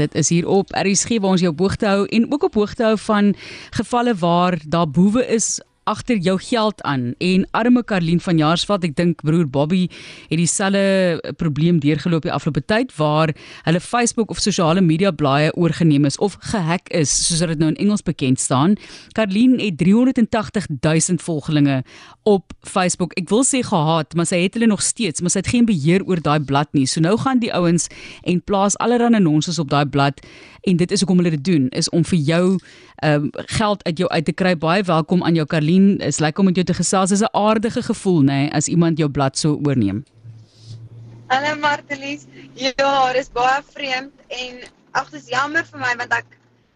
Dit is hier op RSG waar ons jou op hoogte hou en ook op hoogte hou van gevalle waar daar boewe is agter jou geld aan. En arme Karlien van Jaarsveld ek dink broer Bobby het dieselfde probleem deurgeloop die afgelope tyd waar hulle Facebook of sosiale media blaaie oorgeneem is of gehack is soos dit nou in Engels bekend staan. Karlien het 380 000 volgelinge op Facebook. Ek wil sê gehaat maar sy het hulle nog steeds maar sy het geen beheer oor daai blad nie. So nou gaan die ouens en plaas allerlei nonsens op daai blad en dit is hoekom hulle dit doen is om vir jou um, geld uit jou uit te kry. Baie welkom aan jou Karlien is lekker om met jou te gesels. Is 'n aardige gevoel nê as iemand jou blad so oorneem. Hallo Martelies. Ja dis baie vreemd en ag dis jammer vir my want ek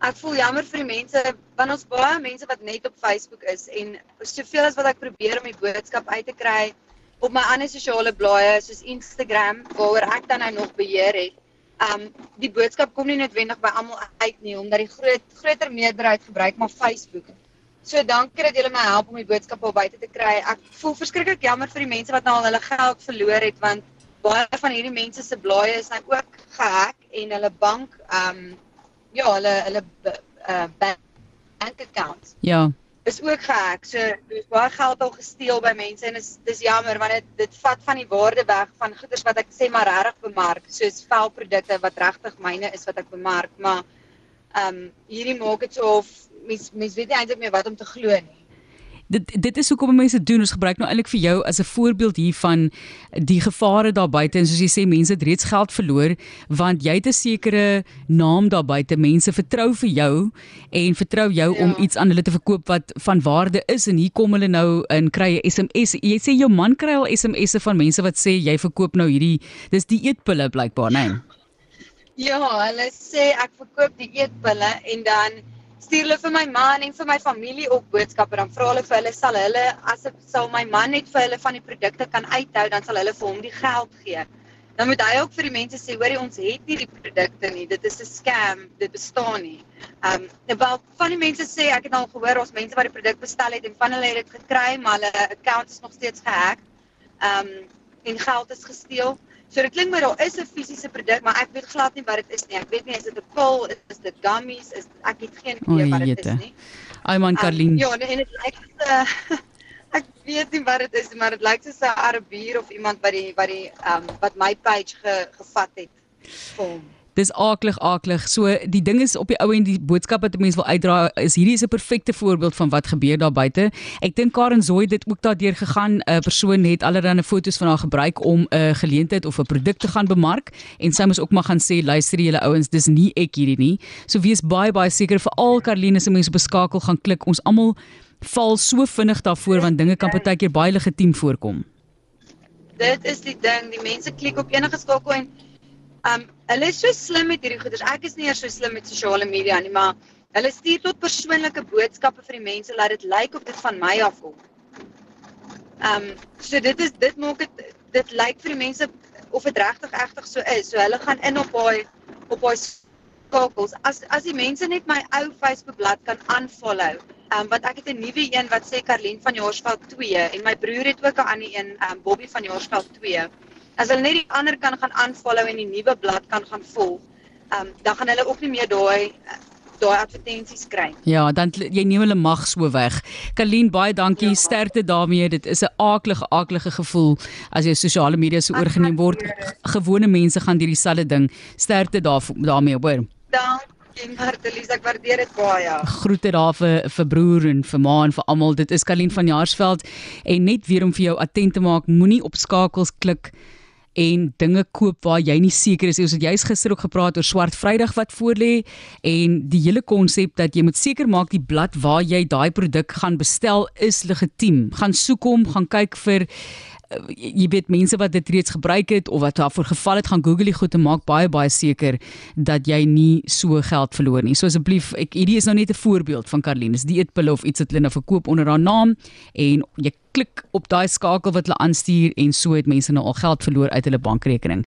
ek voel jammer vir die mense want ons baie mense wat net op Facebook is en soveel as wat ek probeer om die boodskap uit te kry op my ander sosiale blaaie soos Instagram waaroor ek dan nou nog beheer het um die boodskap kom nie noodwendig by almal uit nie omdat die groot groter meerderheid gebruik maar Facebook. So dankie dat julle my help om die boodskap op buite te kry. Ek voel verskriklik jammer vir die mense wat nou al hulle geld verloor het want baie van hierdie mense se blaaie is nou ook gehack en hulle bank um ja, hulle hulle uh, bank accounts. Ja is ook gehack. So daar's baie geld al gesteel by mense en is dis jammer want dit dit vat van die waarde weg van goederes wat ek sê maar regtig bemark, soos velprodukte wat regtig myne is wat ek bemark, maar ehm um, hierdie maak dit so of mens mens weet nie eintlik meer wat om te glo nie. Dit dit is hoekom mense doen. Ons gebruik nou eintlik vir jou as 'n voorbeeld hiervan die gevare daar buite. En soos jy sê mense het reeds geld verloor want jy het 'n sekere naam daar buite. Mense vertrou vir jou en vertrou jou ja. om iets aan hulle te verkoop wat van waarde is. En hier kom hulle nou in kry 'n SMS jy sê jou man kry al SMS'e van mense wat sê jy verkoop nou hierdie dis die eetpille blykbaar nê nee? Ja, hulle sê ek verkoop die eetpille en dan stuur hulle vir my man en vir my familie op boodskappe dan vra hulle vir hulle sal hulle as sal my man net vir hulle van die produkte kan uithou dan sal hulle vir hom die geld gee. Dan moet hy ook vir die mense sê hoorie ons het nie die produkte nie. Dit is 'n scam. Dit bestaan nie. Ehm um, wel van die mense sê ek het al gehoor ons mense wat die produk bestel het en van hulle het dit gekry maar hulle account is nog steeds gehack. Ehm um, en geld is gesteel. So dit klink my daar is 'n fisiese produk, maar ek weet glad nie wat dit is nie. Ek weet nie is dit 'n pil, is dit gummies, is ek het geen idee wat dit is nie. Ai man Karlien. Um, ja, en dit lyk uh, ek weet nie wat dit is, maar dit lyk soos 'n Arabier of iemand wat die wat die ehm um, wat my page ge, gevat het vir hom. Dis aaklig aaklig. So die ding is op die ou en die boodskap wat 'n mens wil uitdra is hierdie is 'n perfekte voorbeeld van wat gebeur daar buite. Ek dink Karen Zoid het ook daardeur gegaan. 'n Persoon het allerlei foto's van haar gebruik om 'n geleentheid of 'n produk te gaan bemark en sy moes ook maar gaan sê luister julle ouens, dis nie ek hierdie nie. So wees baie baie seker vir al Karline se mense beskakel gaan klik. Ons almal val so vinnig daarvoor want dinge kan partykeer baie legitiem voorkom. Dit is die ding, die mense klik op enige skakel en Um hulle is so slim met hierdie goeders. Ek is nie eers so slim met sosiale media nie, maar hulle stuur tot persoonlike boodskappe vir die mense laat dit lyk of dit van my afkom. Um so dit is dit maak dit dit lyk vir die mense of dit regtig egtig so is. So hulle gaan in op daai op daai skakels. As as die mense net my ou Facebook bladsy kan unfollow. Um want ek het 'n nuwe een wat sê Karlien van Jaarsveld 2 en my broer het ook 'n ander een, um Bobby van Jaarsveld 2 as hulle net die ander kan gaan aanfollow en die nuwe blad kan gaan volg, um, dan gaan hulle ook nie meer daai daai advertensies kry. Ja, dan jy neem hulle mag so weg. Kalien, baie dankie. Ja. Sterkte daarmee. Dit is 'n aaklige aaklige gevoel as jy sosiale media so oorgeneem word. Gewone mense gaan deur dieselfde ding. Sterkte daar daarmee, hoor. Dankie. En Martelies, ek waardeer dit baie. Groete daar vir vir broer en vir ma en vir almal. Dit is Kalien van Jaarsveld en net weer om vir jou attent te maak, moenie op skakels klik en dinge koop waar jy nie seker is nie. Ons het juis gister ook gepraat oor swart Vrydag wat voorlê en die hele konsep dat jy moet seker maak die blad waar jy daai produk gaan bestel is legitiem. Gaan soek hom, gaan kyk vir jy weet mense wat dit reeds gebruik het of wat daarvoor geval het gaan Google die goed te maak baie baie seker dat jy nie so geld verloor nie. So asseblief, ek hierdie is nou net 'n voorbeeld van Karlene. Dis dieetpille of iets wat hulle nou verkoop onder haar naam en jy klik op daai skakel wat hulle aanstuur en so het mense nou al geld verloor uit hulle bankrekening.